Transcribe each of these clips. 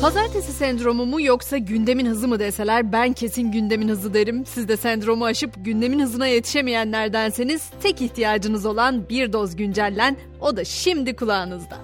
Pazartesi sendromu mu yoksa gündemin hızı mı deseler ben kesin gündemin hızı derim. Siz de sendromu aşıp gündemin hızına yetişemeyenlerdenseniz tek ihtiyacınız olan bir doz güncellen o da şimdi kulağınızda.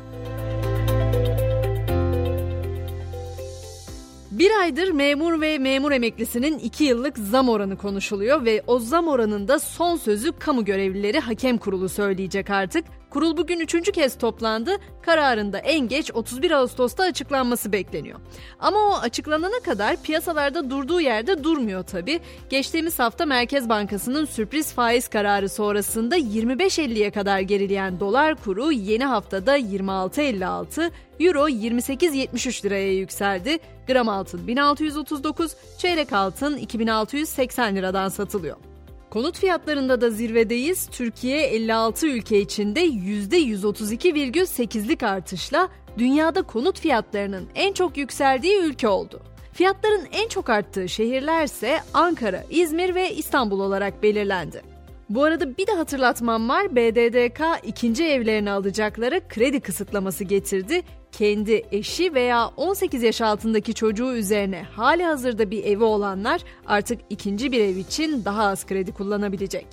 Bir aydır memur ve memur emeklisinin 2 yıllık zam oranı konuşuluyor ve o zam oranında son sözü kamu görevlileri hakem kurulu söyleyecek artık. Kurul bugün üçüncü kez toplandı. Kararında en geç 31 Ağustos'ta açıklanması bekleniyor. Ama o açıklanana kadar piyasalarda durduğu yerde durmuyor tabii. Geçtiğimiz hafta Merkez Bankası'nın sürpriz faiz kararı sonrasında 25.50'ye kadar gerileyen dolar kuru yeni haftada 26.56, Euro 28.73 liraya yükseldi. Gram altın 1639, çeyrek altın 2680 liradan satılıyor. Konut fiyatlarında da zirvedeyiz. Türkiye 56 ülke içinde %132,8'lik artışla dünyada konut fiyatlarının en çok yükseldiği ülke oldu. Fiyatların en çok arttığı şehirler ise Ankara, İzmir ve İstanbul olarak belirlendi. Bu arada bir de hatırlatmam var. BDDK ikinci evlerini alacaklara kredi kısıtlaması getirdi. Kendi eşi veya 18 yaş altındaki çocuğu üzerine hali hazırda bir evi olanlar artık ikinci bir ev için daha az kredi kullanabilecek.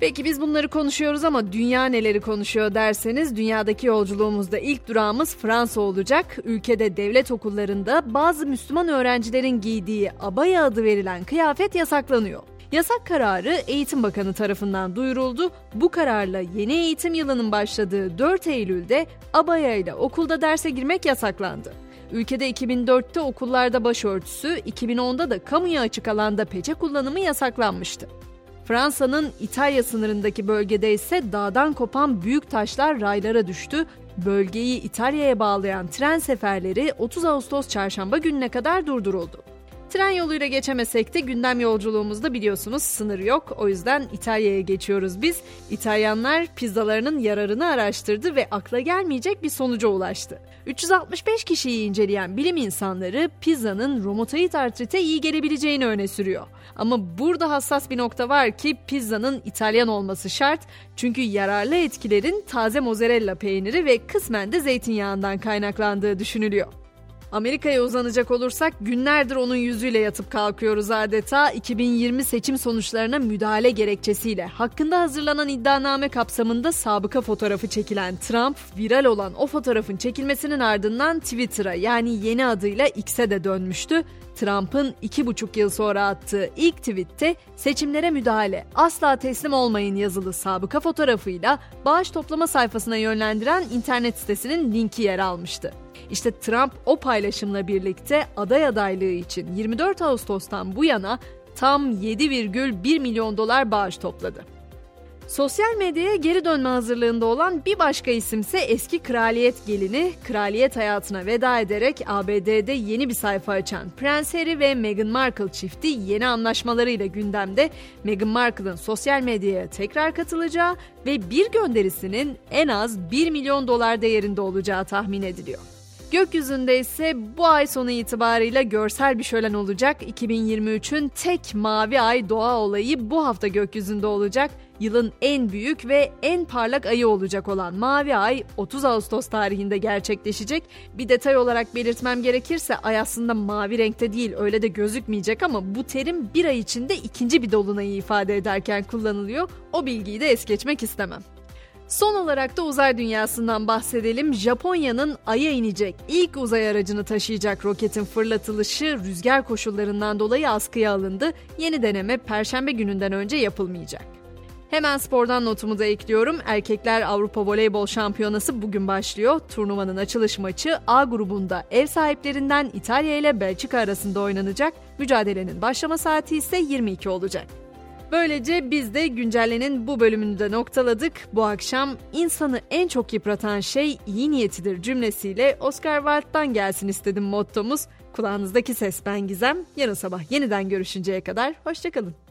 Peki biz bunları konuşuyoruz ama dünya neleri konuşuyor derseniz dünyadaki yolculuğumuzda ilk durağımız Fransa olacak. Ülkede devlet okullarında bazı Müslüman öğrencilerin giydiği abaya adı verilen kıyafet yasaklanıyor. Yasak kararı Eğitim Bakanı tarafından duyuruldu. Bu kararla yeni eğitim yılının başladığı 4 Eylül'de abaya ile okulda derse girmek yasaklandı. Ülkede 2004'te okullarda başörtüsü, 2010'da da kamuya açık alanda peçe kullanımı yasaklanmıştı. Fransa'nın İtalya sınırındaki bölgede ise dağdan kopan büyük taşlar raylara düştü. Bölgeyi İtalya'ya bağlayan tren seferleri 30 Ağustos çarşamba gününe kadar durduruldu. Tren yoluyla geçemesek de gündem yolculuğumuzda biliyorsunuz sınır yok. O yüzden İtalya'ya geçiyoruz biz. İtalyanlar pizzalarının yararını araştırdı ve akla gelmeyecek bir sonuca ulaştı. 365 kişiyi inceleyen bilim insanları pizzanın romatoid artrite iyi gelebileceğini öne sürüyor. Ama burada hassas bir nokta var ki pizzanın İtalyan olması şart. Çünkü yararlı etkilerin taze mozzarella peyniri ve kısmen de zeytinyağından kaynaklandığı düşünülüyor. Amerika'ya uzanacak olursak günlerdir onun yüzüyle yatıp kalkıyoruz adeta. 2020 seçim sonuçlarına müdahale gerekçesiyle hakkında hazırlanan iddianame kapsamında sabıka fotoğrafı çekilen Trump, viral olan o fotoğrafın çekilmesinin ardından Twitter'a yani yeni adıyla X'e de dönmüştü. Trump'ın iki buçuk yıl sonra attığı ilk tweette seçimlere müdahale, asla teslim olmayın yazılı sabıka fotoğrafıyla bağış toplama sayfasına yönlendiren internet sitesinin linki yer almıştı. İşte Trump o paylaşımla birlikte aday adaylığı için 24 Ağustos'tan bu yana tam 7,1 milyon dolar bağış topladı. Sosyal medyaya geri dönme hazırlığında olan bir başka isimse eski kraliyet gelini, kraliyet hayatına veda ederek ABD'de yeni bir sayfa açan Prens Harry ve Meghan Markle çifti yeni anlaşmalarıyla gündemde Meghan Markle'ın sosyal medyaya tekrar katılacağı ve bir gönderisinin en az 1 milyon dolar değerinde olacağı tahmin ediliyor. Gökyüzünde ise bu ay sonu itibarıyla görsel bir şölen olacak. 2023'ün tek mavi ay doğa olayı bu hafta gökyüzünde olacak. Yılın en büyük ve en parlak ayı olacak olan Mavi Ay 30 Ağustos tarihinde gerçekleşecek. Bir detay olarak belirtmem gerekirse ay aslında mavi renkte değil öyle de gözükmeyecek ama bu terim bir ay içinde ikinci bir dolunayı ifade ederken kullanılıyor. O bilgiyi de es geçmek istemem. Son olarak da uzay dünyasından bahsedelim. Japonya'nın Ay'a inecek ilk uzay aracını taşıyacak roketin fırlatılışı rüzgar koşullarından dolayı askıya alındı. Yeni deneme perşembe gününden önce yapılmayacak. Hemen spordan notumu da ekliyorum. Erkekler Avrupa Voleybol Şampiyonası bugün başlıyor. Turnuvanın açılış maçı A grubunda ev sahiplerinden İtalya ile Belçika arasında oynanacak. Mücadelenin başlama saati ise 22 olacak. Böylece biz de güncellenin bu bölümünü de noktaladık. Bu akşam insanı en çok yıpratan şey iyi niyetidir cümlesiyle Oscar Wilde'dan gelsin istedim mottomuz. Kulağınızdaki ses ben Gizem. Yarın sabah yeniden görüşünceye kadar hoşçakalın.